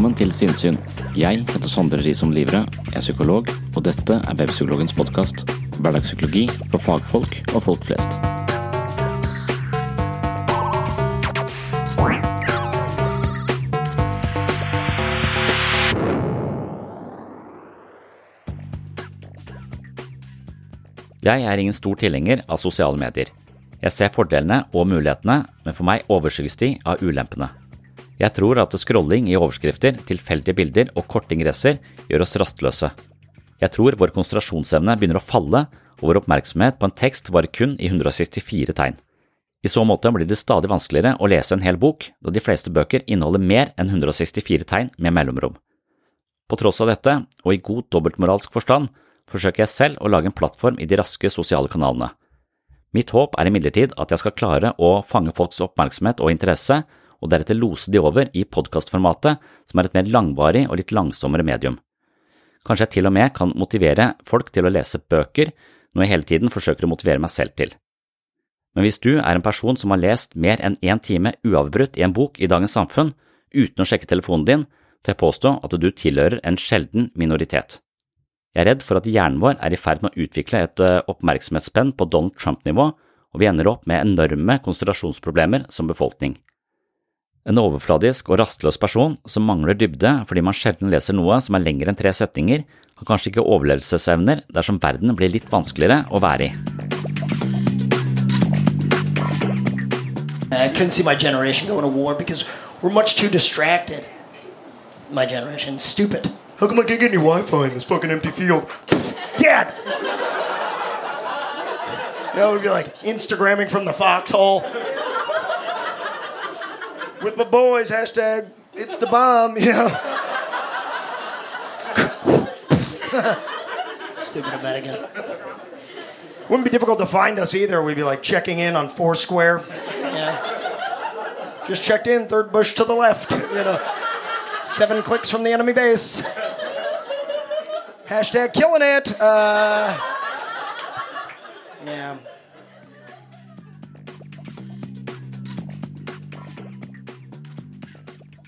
Velkommen til Sinnsyn. Jeg heter Sondre Risom Livre, er psykolog, og dette er Webpsykologens podkast. Hverdagspsykologi for fagfolk og folk flest. Jeg er ingen stor tilhenger av sosiale medier. Jeg ser fordelene og mulighetene, men for meg overskygges de av ulempene. Jeg tror at scrolling i overskrifter, tilfeldige bilder og korte ingresser gjør oss rastløse. Jeg tror vår konsentrasjonsevne begynner å falle, og vår oppmerksomhet på en tekst varer kun i 164 tegn. I så måte blir det stadig vanskeligere å lese en hel bok, da de fleste bøker inneholder mer enn 164 tegn med mellomrom. På tross av dette, og i god dobbeltmoralsk forstand, forsøker jeg selv å lage en plattform i de raske sosiale kanalene. Mitt håp er imidlertid at jeg skal klare å fange folks oppmerksomhet og interesse, og deretter lose de over i podkastformatet, som er et mer langvarig og litt langsommere medium. Kanskje jeg til og med kan motivere folk til å lese bøker, noe jeg hele tiden forsøker å motivere meg selv til. Men hvis du er en person som har lest mer enn én time uavbrutt i en bok i dagens samfunn, uten å sjekke telefonen din, til jeg påstå at du tilhører en sjelden minoritet. Jeg er redd for at hjernen vår er i ferd med å utvikle et eh, oppmerksomhetsspenn på Donald Trump-nivå, og vi ender opp med enorme konsentrasjonsproblemer som befolkning. En overfladisk og rastløs person som mangler dybde fordi man sjelden leser noe som er lengre enn tre setninger, har kanskje ikke overlevelsesevner dersom verden blir litt vanskeligere å være i. I couldn't see my generation going to war because we're much too distracted. My generation, stupid. How come I can't get any Wi-Fi in this fucking empty field? Dad. No, it would be like Instagramming from the foxhole with my boys. Hashtag it's the bomb. Yeah. Stupid American. Wouldn't be difficult to find us either. We'd be like checking in on Foursquare. Yeah. Just checked in, third bush to the left. You know, seven clicks from the enemy base. Hashtag killing it. Uh, yeah.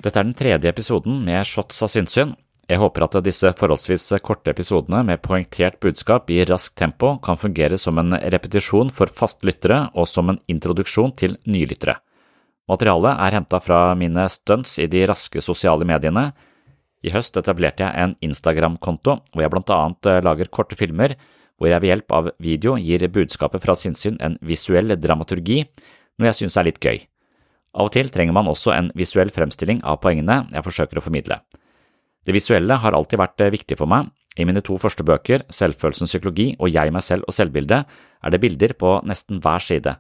Dette er den tredje episoden med Shots av sinnssyn. Jeg håper at disse forholdsvis korte episodene med poengtert budskap i raskt tempo kan fungere som en repetisjon for fastlyttere og som en introduksjon til nylyttere. Materialet er henta fra mine stunts i de raske sosiale mediene. I høst etablerte jeg en Instagram-konto hvor jeg blant annet eh, lager korte filmer hvor jeg ved hjelp av video gir budskapet fra sinnssyn en visuell dramaturgi, noe jeg synes er litt gøy. Av og til trenger man også en visuell fremstilling av poengene jeg forsøker å formidle. Det visuelle har alltid vært eh, viktig for meg. I mine to første bøker, Selvfølelsens psykologi og Jeg, meg selv og selvbildet, er det bilder på nesten hver side.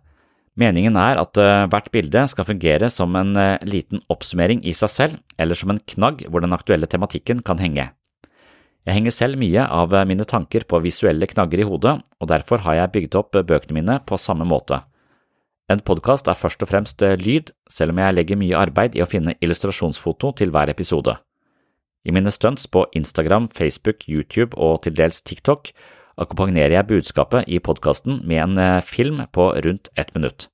Meningen er at eh, hvert bilde skal fungere som en eh, liten oppsummering i seg selv, eller som en knagg hvor den aktuelle tematikken kan henge. Jeg henger selv mye av mine tanker på visuelle knagger i hodet, og derfor har jeg bygd opp bøkene mine på samme måte. En podkast er først og fremst lyd, selv om jeg legger mye arbeid i å finne illustrasjonsfoto til hver episode. I mine stunts på Instagram, Facebook, YouTube og til dels TikTok akkompagnerer jeg budskapet i podkasten med en film på rundt ett minutt.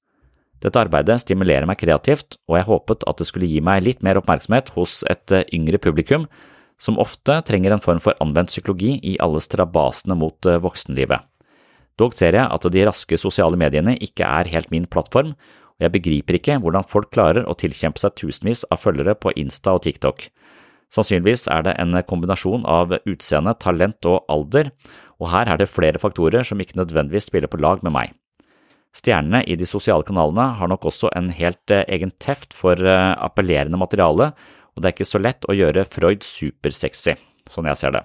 Dette arbeidet stimulerer meg kreativt, og jeg håpet at det skulle gi meg litt mer oppmerksomhet hos et yngre publikum, som ofte trenger en form for anvendt psykologi i alle strabasene mot voksenlivet. Dog ser jeg at de raske sosiale mediene ikke er helt min plattform, og jeg begriper ikke hvordan folk klarer å tilkjempe seg tusenvis av følgere på Insta og TikTok. Sannsynligvis er det en kombinasjon av utseende, talent og alder, og her er det flere faktorer som ikke nødvendigvis spiller på lag med meg. Stjernene i de sosiale kanalene har nok også en helt eh, egen teft for eh, appellerende materiale, og det er ikke så lett å gjøre Freud supersexy, sånn jeg ser det.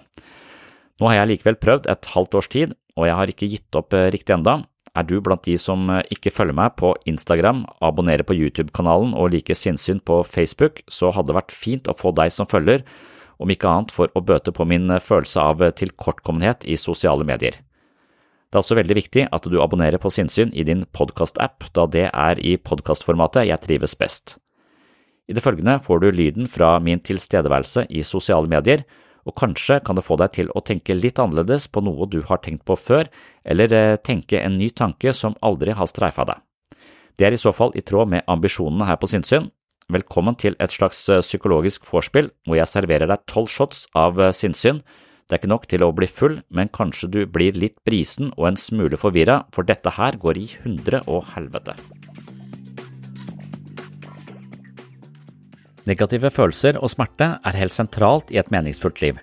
Nå har jeg likevel prøvd et halvt års tid, og jeg har ikke gitt opp eh, riktig enda. Er du blant de som eh, ikke følger meg på Instagram, abonnerer på YouTube-kanalen og liker sinnssyn på Facebook, så hadde det vært fint å få deg som følger, om ikke annet for å bøte på min eh, følelse av tilkortkommenhet i sosiale medier. Det er også veldig viktig at du abonnerer på Sinnsyn i din podkast-app, da det er i podkastformatet jeg trives best. I det følgende får du lyden fra min tilstedeværelse i sosiale medier, og kanskje kan det få deg til å tenke litt annerledes på noe du har tenkt på før, eller eh, tenke en ny tanke som aldri har streifa deg. Det er i så fall i tråd med ambisjonene her på Sinnsyn. velkommen til et slags eh, psykologisk vorspiel hvor jeg serverer deg tolv shots av eh, sinnssyn. Det er ikke nok til å bli full, men kanskje du blir litt brisen og en smule forvirra, for dette her går i hundre og helvete. Negative følelser og smerte er helt sentralt i et meningsfullt liv.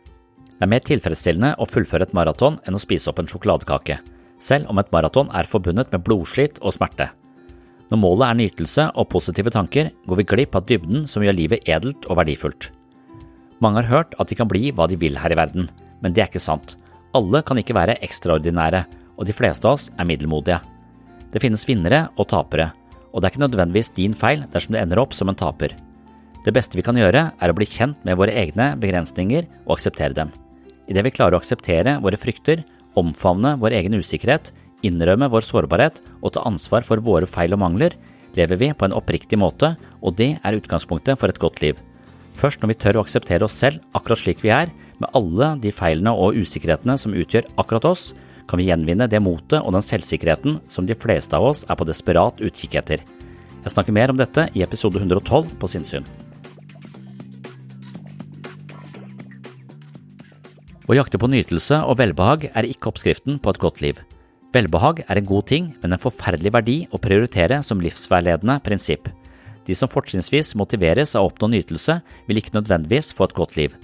Det er mer tilfredsstillende å fullføre et maraton enn å spise opp en sjokoladekake, selv om et maraton er forbundet med blodslit og smerte. Når målet er nytelse og positive tanker, går vi glipp av dybden som gjør livet edelt og verdifullt. Mange har hørt at de kan bli hva de vil her i verden, men det er ikke sant. Alle kan ikke være ekstraordinære, og de fleste av oss er middelmodige. Det finnes vinnere og tapere, og det er ikke nødvendigvis din feil dersom du ender opp som en taper. Det beste vi kan gjøre, er å bli kjent med våre egne begrensninger og akseptere dem. Idet vi klarer å akseptere våre frykter, omfavne vår egen usikkerhet, innrømme vår sårbarhet og ta ansvar for våre feil og mangler, lever vi på en oppriktig måte, og det er utgangspunktet for et godt liv. Først når vi tør å akseptere oss selv akkurat slik vi er, med alle de feilene og usikkerhetene som utgjør akkurat oss, kan vi gjenvinne det motet og den selvsikkerheten som de fleste av oss er på desperat utkikk etter. Jeg snakker mer om dette i episode 112 på Sinnsyn. Å jakte på nytelse og velbehag er ikke oppskriften på et godt liv. Velbehag er en god ting, men en forferdelig verdi å prioritere som livsveiledende prinsipp. De som fortrinnsvis motiveres av å oppnå nytelse, vil ikke nødvendigvis få et godt liv.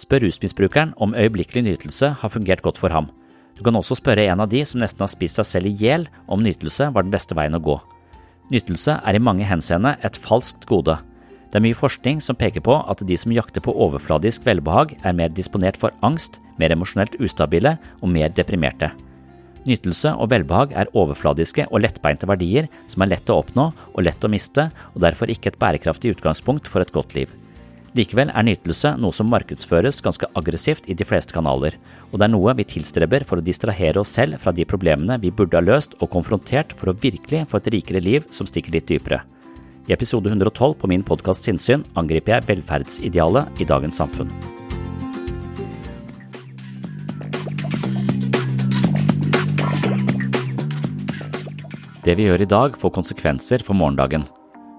Spør rusmisbrukeren om øyeblikkelig nytelse har fungert godt for ham. Du kan også spørre en av de som nesten har spist seg selv i hjel om nytelse var den beste veien å gå. Nytelse er i mange henseende et falskt gode. Det er mye forskning som peker på at de som jakter på overfladisk velbehag, er mer disponert for angst, mer emosjonelt ustabile og mer deprimerte. Nytelse og velbehag er overfladiske og lettbeinte verdier som er lett å oppnå og lett å miste, og derfor ikke et bærekraftig utgangspunkt for et godt liv. Likevel er nytelse noe som markedsføres ganske aggressivt i de fleste kanaler, og det er noe vi tilstreber for å distrahere oss selv fra de problemene vi burde ha løst og konfrontert for å virkelig få et rikere liv som stikker litt dypere. I episode 112 på min podkast Sinnsyn angriper jeg velferdsidealet i dagens samfunn. Det vi gjør i dag, får konsekvenser for morgendagen.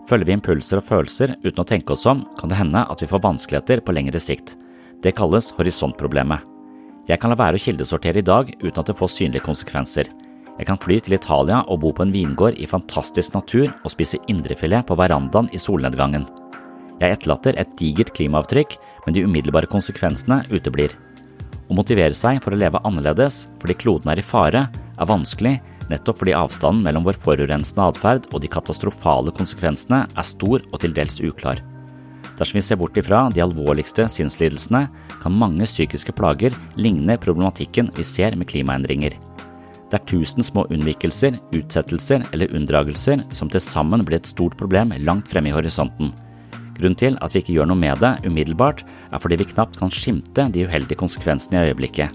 Følger vi impulser og følelser uten å tenke oss om, kan det hende at vi får vanskeligheter på lengre sikt. Det kalles horisontproblemet. Jeg kan la være å kildesortere i dag uten at det får synlige konsekvenser. Jeg kan fly til Italia og bo på en vingård i fantastisk natur og spise indrefilet på verandaen i solnedgangen. Jeg etterlater et digert klimaavtrykk, men de umiddelbare konsekvensene uteblir. Å motivere seg for å leve annerledes fordi kloden er i fare, er vanskelig nettopp fordi avstanden mellom vår forurensende atferd og de katastrofale konsekvensene er stor og til dels uklar. Dersom vi ser bort ifra de alvorligste sinnslidelsene, kan mange psykiske plager ligne problematikken vi ser med klimaendringer. Det er tusen små unnvikelser, utsettelser eller unndragelser som til sammen blir et stort problem langt fremme i horisonten. Grunnen til at vi ikke gjør noe med det umiddelbart, er fordi vi knapt kan skimte de uheldige konsekvensene i øyeblikket.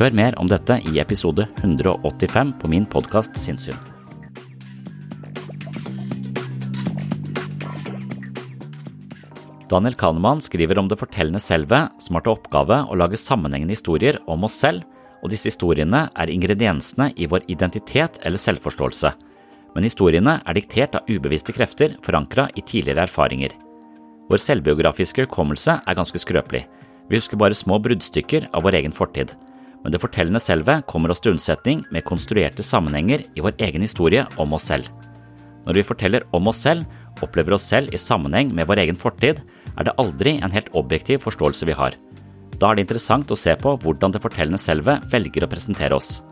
Hør mer om dette i episode 185 på min podkast Sinnsyn. Daniel Kahneman skriver om det fortellende selvet, som har til oppgave å lage sammenhengende historier om oss selv og disse historiene er ingrediensene i vår identitet eller selvforståelse, men historiene er diktert av ubevisste krefter forankra i tidligere erfaringer. Vår selvbiografiske hukommelse er ganske skrøpelig, vi husker bare små bruddstykker av vår egen fortid, men det fortellende selvet kommer oss til unnsetning med konstruerte sammenhenger i vår egen historie om oss selv. Når vi forteller om oss selv, opplever oss selv i sammenheng med vår egen fortid, er det aldri en helt objektiv forståelse vi har. Da er det interessant å se på hvordan det fortellende selvet velger å presentere oss.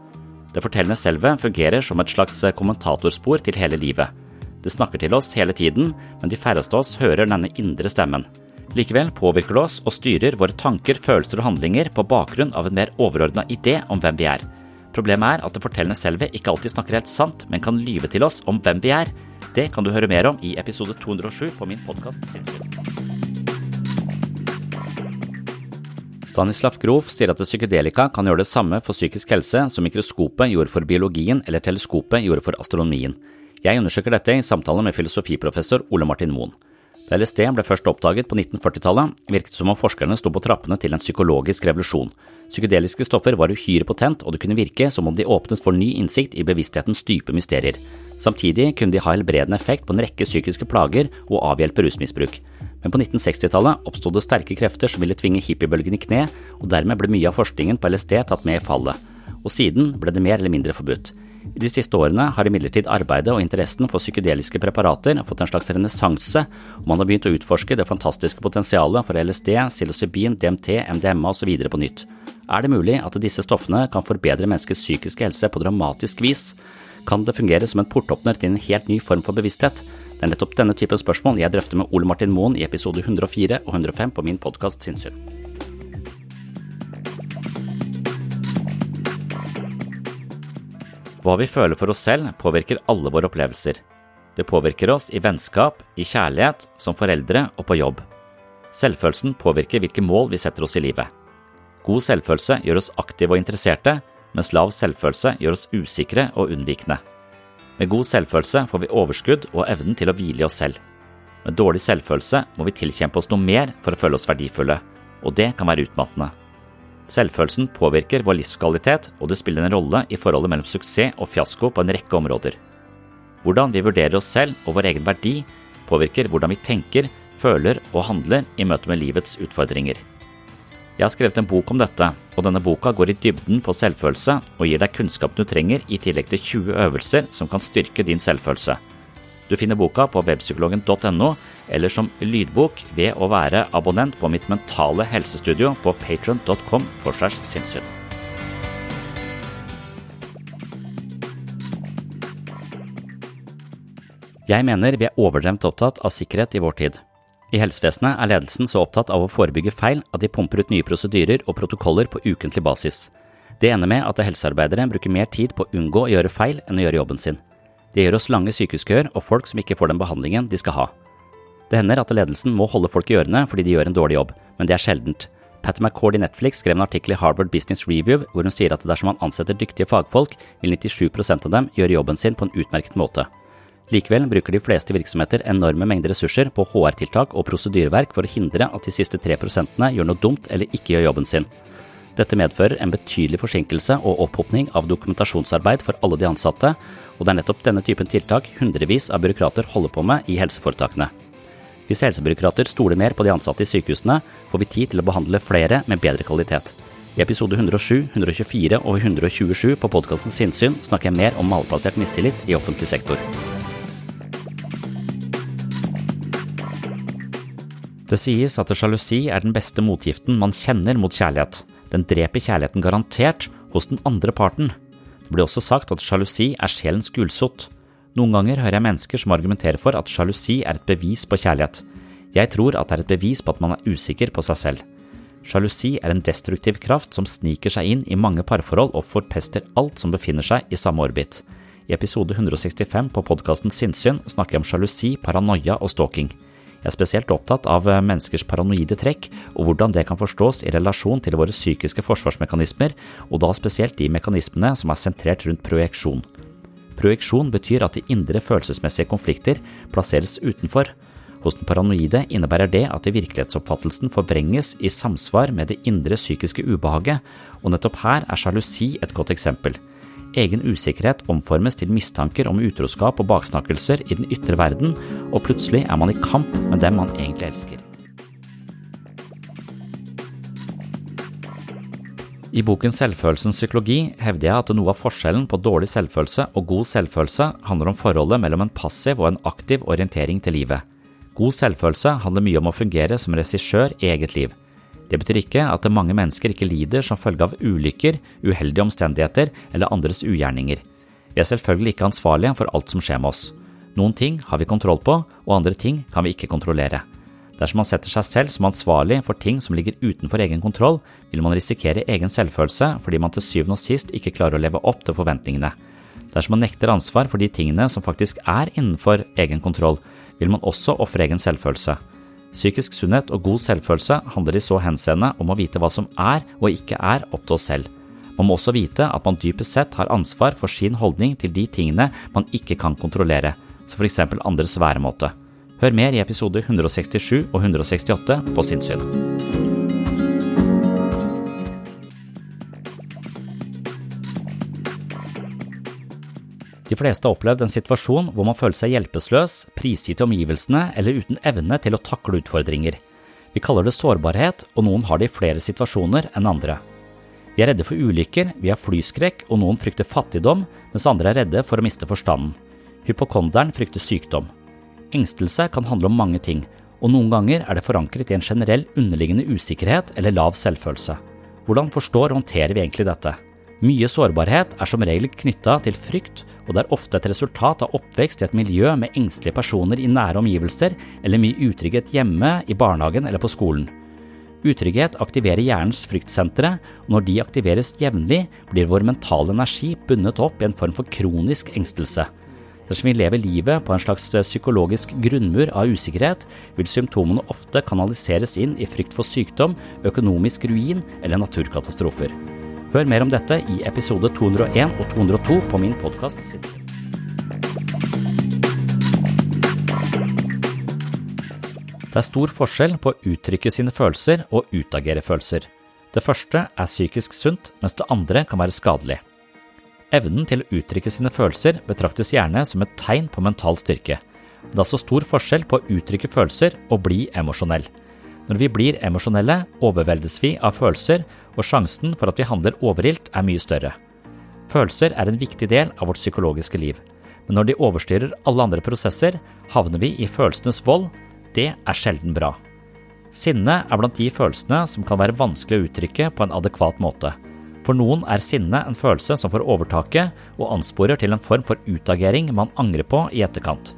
Det fortellende selvet fungerer som et slags kommentatorspor til hele livet. Det snakker til oss hele tiden, men de færreste av oss hører denne indre stemmen. Likevel påvirker det oss og styrer våre tanker, følelser og handlinger på bakgrunn av en mer overordna idé om hvem vi er. Problemet er at det fortellende selvet ikke alltid snakker helt sant, men kan lyve til oss om hvem vi er. Det kan du høre mer om i episode 207 på min podkast Sinnsyn. Stanislav Grof sier at psykedelika kan gjøre det samme for psykisk helse som mikroskopet gjorde for biologien eller teleskopet gjorde for astronomien. Jeg undersøker dette i samtale med filosofiprofessor Ole Martin Moen. Da LSD ble først oppdaget på 1940-tallet, virket det som om forskerne sto på trappene til en psykologisk revolusjon. Psykedeliske stoffer var uhyre potent, og det kunne virke som om de åpnet for ny innsikt i bevissthetens dype mysterier. Samtidig kunne de ha helbredende effekt på en rekke psykiske plager og avhjelpe rusmisbruk. Men på 1960-tallet oppstod det sterke krefter som ville tvinge hippiebølgen i kne, og dermed ble mye av forskningen på LSD tatt med i fallet. Og siden ble det mer eller mindre forbudt. I de siste årene har imidlertid arbeidet og interessen for psykedeliske preparater fått en slags renessanse, og man har begynt å utforske det fantastiske potensialet for LSD, psilocybin, DMT, MDMA osv. på nytt. Er det mulig at disse stoffene kan forbedre menneskets psykiske helse på dramatisk vis? Kan det fungere som en portåpner til en helt ny form for bevissthet? Det er nettopp denne typen spørsmål jeg drøfter med Ole Martin Moen i episode 104 og 105 på min podkast Sinnssyn. Hva vi føler for oss selv, påvirker alle våre opplevelser. Det påvirker oss i vennskap, i kjærlighet, som foreldre og på jobb. Selvfølelsen påvirker hvilke mål vi setter oss i livet. God selvfølelse gjør oss aktive og interesserte, mens lav selvfølelse gjør oss usikre og unnvikende. Med god selvfølelse får vi overskudd og evnen til å hvile i oss selv. Med dårlig selvfølelse må vi tilkjempe oss noe mer for å føle oss verdifulle, og det kan være utmattende. Selvfølelsen påvirker vår livskvalitet, og det spiller en rolle i forholdet mellom suksess og fiasko på en rekke områder. Hvordan vi vurderer oss selv og vår egen verdi, påvirker hvordan vi tenker, føler og handler i møte med livets utfordringer. Jeg har skrevet en bok om dette, og denne boka går i dybden på selvfølelse og gir deg kunnskapen du trenger i tillegg til 20 øvelser som kan styrke din selvfølelse. Du finner boka på webpsykologen.no eller som lydbok ved å være abonnent på mitt mentale helsestudio på patron.com for segs sinnssyn. Jeg mener vi er overdremt opptatt av sikkerhet i vår tid. I helsevesenet er ledelsen så opptatt av å forebygge feil at de pumper ut nye prosedyrer og protokoller på ukentlig basis. Det ender med at helsearbeidere bruker mer tid på å unngå å gjøre feil enn å gjøre jobben sin. Det gjør oss lange sykehuskøer og folk som ikke får den behandlingen de skal ha. Det hender at ledelsen må holde folk i ørene fordi de gjør en dårlig jobb, men det er sjeldent. Pat McCord i Netflix skrev en artikkel i Harvard Business Review hvor hun sier at dersom man ansetter dyktige fagfolk, vil 97% av dem gjøre jobben sin på en utmerket måte. Likevel bruker de fleste virksomheter enorme mengder ressurser på HR-tiltak og prosedyreverk for å hindre at de siste 3 prosentene gjør noe dumt eller ikke gjør jobben sin. Dette medfører en betydelig forsinkelse og opphopning av dokumentasjonsarbeid for alle de ansatte, og det er nettopp denne typen tiltak hundrevis av byråkrater holder på med i helseforetakene. Hvis helsebyråkrater stoler mer på de ansatte i sykehusene, får vi tid til å behandle flere med bedre kvalitet. I episode 107, 124 og 127 på podkasten Sinnsyn snakker jeg mer om malplassert mistillit i offentlig sektor. Det sies at sjalusi er den beste motgiften man kjenner mot kjærlighet. Den dreper kjærligheten garantert hos den andre parten. Det blir også sagt at sjalusi er sjelens gulsott. Noen ganger hører jeg mennesker som argumenterer for at sjalusi er et bevis på kjærlighet. Jeg tror at det er et bevis på at man er usikker på seg selv. Sjalusi er en destruktiv kraft som sniker seg inn i mange parforhold og forpester alt som befinner seg i samme orbit. I episode 165 på podkasten Sinnsyn snakker jeg om sjalusi, paranoia og stalking. Jeg er spesielt opptatt av menneskers paranoide trekk og hvordan det kan forstås i relasjon til våre psykiske forsvarsmekanismer, og da spesielt de mekanismene som er sentrert rundt projeksjon. Projeksjon betyr at de indre følelsesmessige konflikter plasseres utenfor. Hos den paranoide innebærer det at virkelighetsoppfattelsen forvrenges i samsvar med det indre psykiske ubehaget, og nettopp her er sjalusi et godt eksempel. Egen usikkerhet omformes til mistanker om utroskap og baksnakkelser i den ytre verden, og plutselig er man i kamp med dem man egentlig elsker. I boken Selvfølelsens psykologi hevder jeg at noe av forskjellen på dårlig selvfølelse og god selvfølelse handler om forholdet mellom en passiv og en aktiv orientering til livet. God selvfølelse handler mye om å fungere som regissør i eget liv. Det betyr ikke at mange mennesker ikke lider som følge av ulykker, uheldige omstendigheter eller andres ugjerninger. Vi er selvfølgelig ikke ansvarlige for alt som skjer med oss. Noen ting har vi kontroll på, og andre ting kan vi ikke kontrollere. Dersom man setter seg selv som ansvarlig for ting som ligger utenfor egen kontroll, vil man risikere egen selvfølelse fordi man til syvende og sist ikke klarer å leve opp til forventningene. Dersom man nekter ansvar for de tingene som faktisk er innenfor egen kontroll, vil man også ofre egen selvfølelse. Psykisk sunnhet og god selvfølelse handler i så henseende om å vite hva som er og ikke er opp til oss selv. Man må også vite at man dypest sett har ansvar for sin holdning til de tingene man ikke kan kontrollere, som eksempel andres væremåte. Hør mer i episode 167 og 168 på Sinnssyn. De fleste har opplevd en situasjon hvor man føler seg hjelpeløs, prisgitt i omgivelsene eller uten evne til å takle utfordringer. Vi kaller det sårbarhet, og noen har det i flere situasjoner enn andre. Vi er redde for ulykker, vi har flyskrekk, og noen frykter fattigdom, mens andre er redde for å miste forstanden. Hypokonderen frykter sykdom. Engstelse kan handle om mange ting, og noen ganger er det forankret i en generell underliggende usikkerhet eller lav selvfølelse. Hvordan forstår og håndterer vi egentlig dette? Mye sårbarhet er som regel knytta til frykt, og det er ofte et resultat av oppvekst i et miljø med engstelige personer i nære omgivelser eller mye utrygghet hjemme, i barnehagen eller på skolen. Utrygghet aktiverer hjernens fryktsentre, og når de aktiveres jevnlig, blir vår mentale energi bundet opp i en form for kronisk engstelse. Dersom vi lever livet på en slags psykologisk grunnmur av usikkerhet, vil symptomene ofte kanaliseres inn i frykt for sykdom, økonomisk ruin eller naturkatastrofer. Hør mer om dette i episode 201 og 202 på min podkast Det er stor forskjell på å uttrykke sine følelser og utagere følelser. Det første er psykisk sunt, mens det andre kan være skadelig. Evnen til å uttrykke sine følelser betraktes gjerne som et tegn på mental styrke. Det er altså stor forskjell på å uttrykke følelser og bli emosjonell. Når vi blir emosjonelle, overveldes vi av følelser, og sjansen for at vi handler overilt er mye større. Følelser er en viktig del av vårt psykologiske liv, men når de overstyrer alle andre prosesser, havner vi i følelsenes vold, det er sjelden bra. Sinne er blant de følelsene som kan være vanskelig å uttrykke på en adekvat måte. For noen er sinne en følelse som får overtaket og ansporer til en form for utagering man angrer på i etterkant.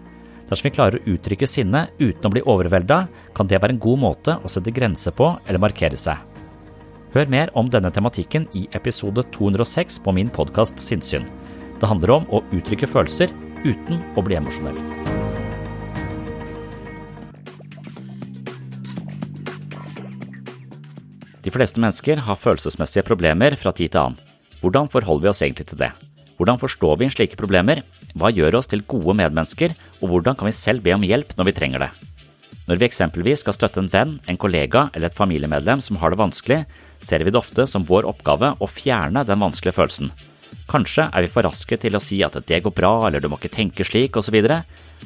Dersom vi klarer å uttrykke sinne uten å bli overvelda, kan det være en god måte å sette grenser på eller markere seg. Hør mer om denne tematikken i episode 206 på min podkast Sinnsyn. Det handler om å uttrykke følelser uten å bli emosjonell. De fleste mennesker har følelsesmessige problemer fra tid til annen. Hvordan forholder vi oss egentlig til det? Hvordan forstår vi slike problemer? Hva gjør oss til gode medmennesker, og hvordan kan vi selv be om hjelp når vi trenger det? Når vi eksempelvis skal støtte en venn, en kollega eller et familiemedlem som har det vanskelig, ser vi det ofte som vår oppgave å fjerne den vanskelige følelsen. Kanskje er vi for raske til å si at det går bra eller du må ikke tenke slik osv.,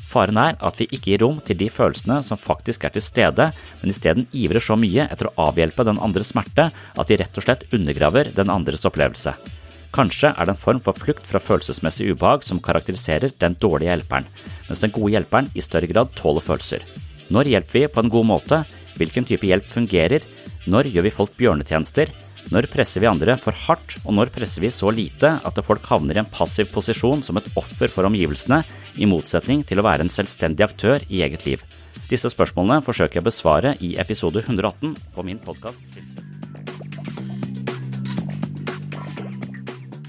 Faren er at vi ikke gir rom til de følelsene som faktisk er til stede, men isteden ivrer så mye etter å avhjelpe den andres smerte at vi rett og slett undergraver den andres opplevelse. Kanskje er det en form for flukt fra følelsesmessig ubehag som karakteriserer den dårlige hjelperen, mens den gode hjelperen i større grad tåler følelser. Når hjelper vi på en god måte? Hvilken type hjelp fungerer? Når gjør vi folk bjørnetjenester? Når presser vi andre for hardt, og når presser vi så lite at folk havner i en passiv posisjon som et offer for omgivelsene, i motsetning til å være en selvstendig aktør i eget liv? Disse spørsmålene forsøker jeg å besvare i episode 118 på min podkast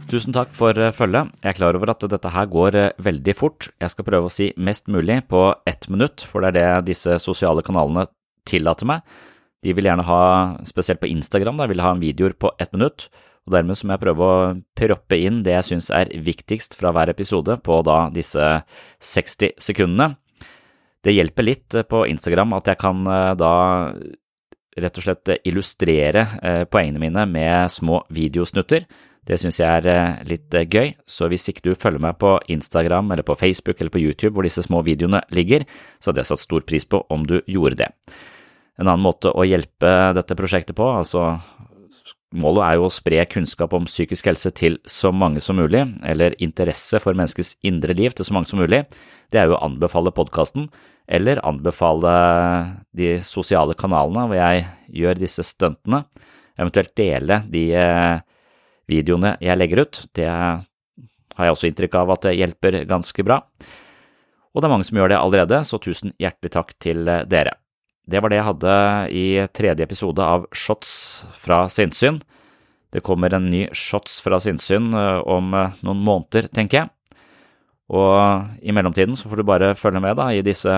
Tusen takk for eh, følget. Jeg er klar over at dette her går eh, veldig fort. Jeg skal prøve å si mest mulig på ett minutt, for det er det disse sosiale kanalene tillater meg. De vil gjerne ha, spesielt på Instagram, da, vil ha videoer på ett minutt, og dermed så må jeg prøve å proppe inn det jeg syns er viktigst fra hver episode på da disse 60 sekundene. Det hjelper litt på Instagram at jeg kan eh, da rett og slett illustrere eh, poengene mine med små videosnutter. Det syns jeg er eh, litt gøy, så hvis ikke du følger meg på Instagram eller på Facebook eller på YouTube hvor disse små videoene ligger, så hadde jeg satt stor pris på om du gjorde det. En annen måte å hjelpe dette prosjektet på, altså Målet er jo å spre kunnskap om psykisk helse til så mange som mulig, eller interesse for menneskets indre liv til så mange som mulig. Det er jo å anbefale podkasten, eller anbefale de sosiale kanalene hvor jeg gjør disse stuntene, eventuelt dele de eh, videoene jeg legger ut. Det har jeg også inntrykk av at det hjelper ganske bra. Og det er mange som gjør det allerede, så tusen hjertelig takk til dere. Det var det jeg hadde i tredje episode av Shots fra sinnssyn. Det kommer en ny Shots fra sinnssyn eh, om eh, noen måneder, tenker jeg. Og i mellomtiden så får du bare følge med da i disse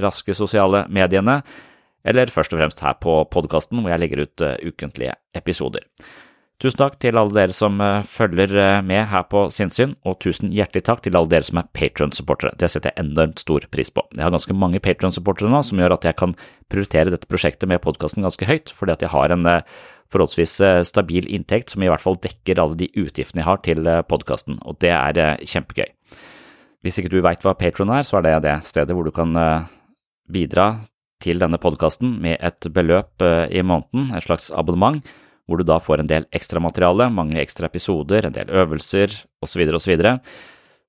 raske sosiale mediene, eller først og fremst her på podkasten hvor jeg legger ut eh, ukentlige episoder. Tusen takk til alle dere som eh, følger eh, med her på Sinnsyn, og tusen hjertelig takk til alle dere som er Patron-supportere. Det setter jeg enormt stor pris på. Jeg har ganske mange Patron-supportere nå, som gjør at jeg kan prioritere dette prosjektet med podkasten ganske høyt, fordi at jeg har en eh, forholdsvis stabil inntekt som i hvert fall dekker alle de utgiftene jeg har til podkasten, og det er kjempegøy. Hvis ikke du veit hva Patron er, så er det det stedet hvor du kan bidra til denne podkasten med et beløp i måneden, et slags abonnement hvor du da får en del ekstramateriale, mange ekstra episoder, en del øvelser osv. osv.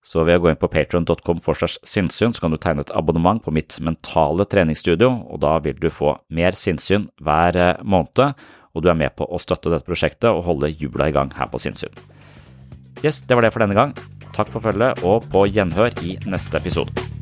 Så, ved å gå inn på patron.com forsvars sinnssyn, så kan du tegne et abonnement på mitt mentale treningsstudio, og da vil du få mer sinnssyn hver eh, måned, og du er med på å støtte dette prosjektet og holde jula i gang her på Sinnssyn. Yes, det var det for denne gang. Takk for følget, og på gjenhør i neste episode.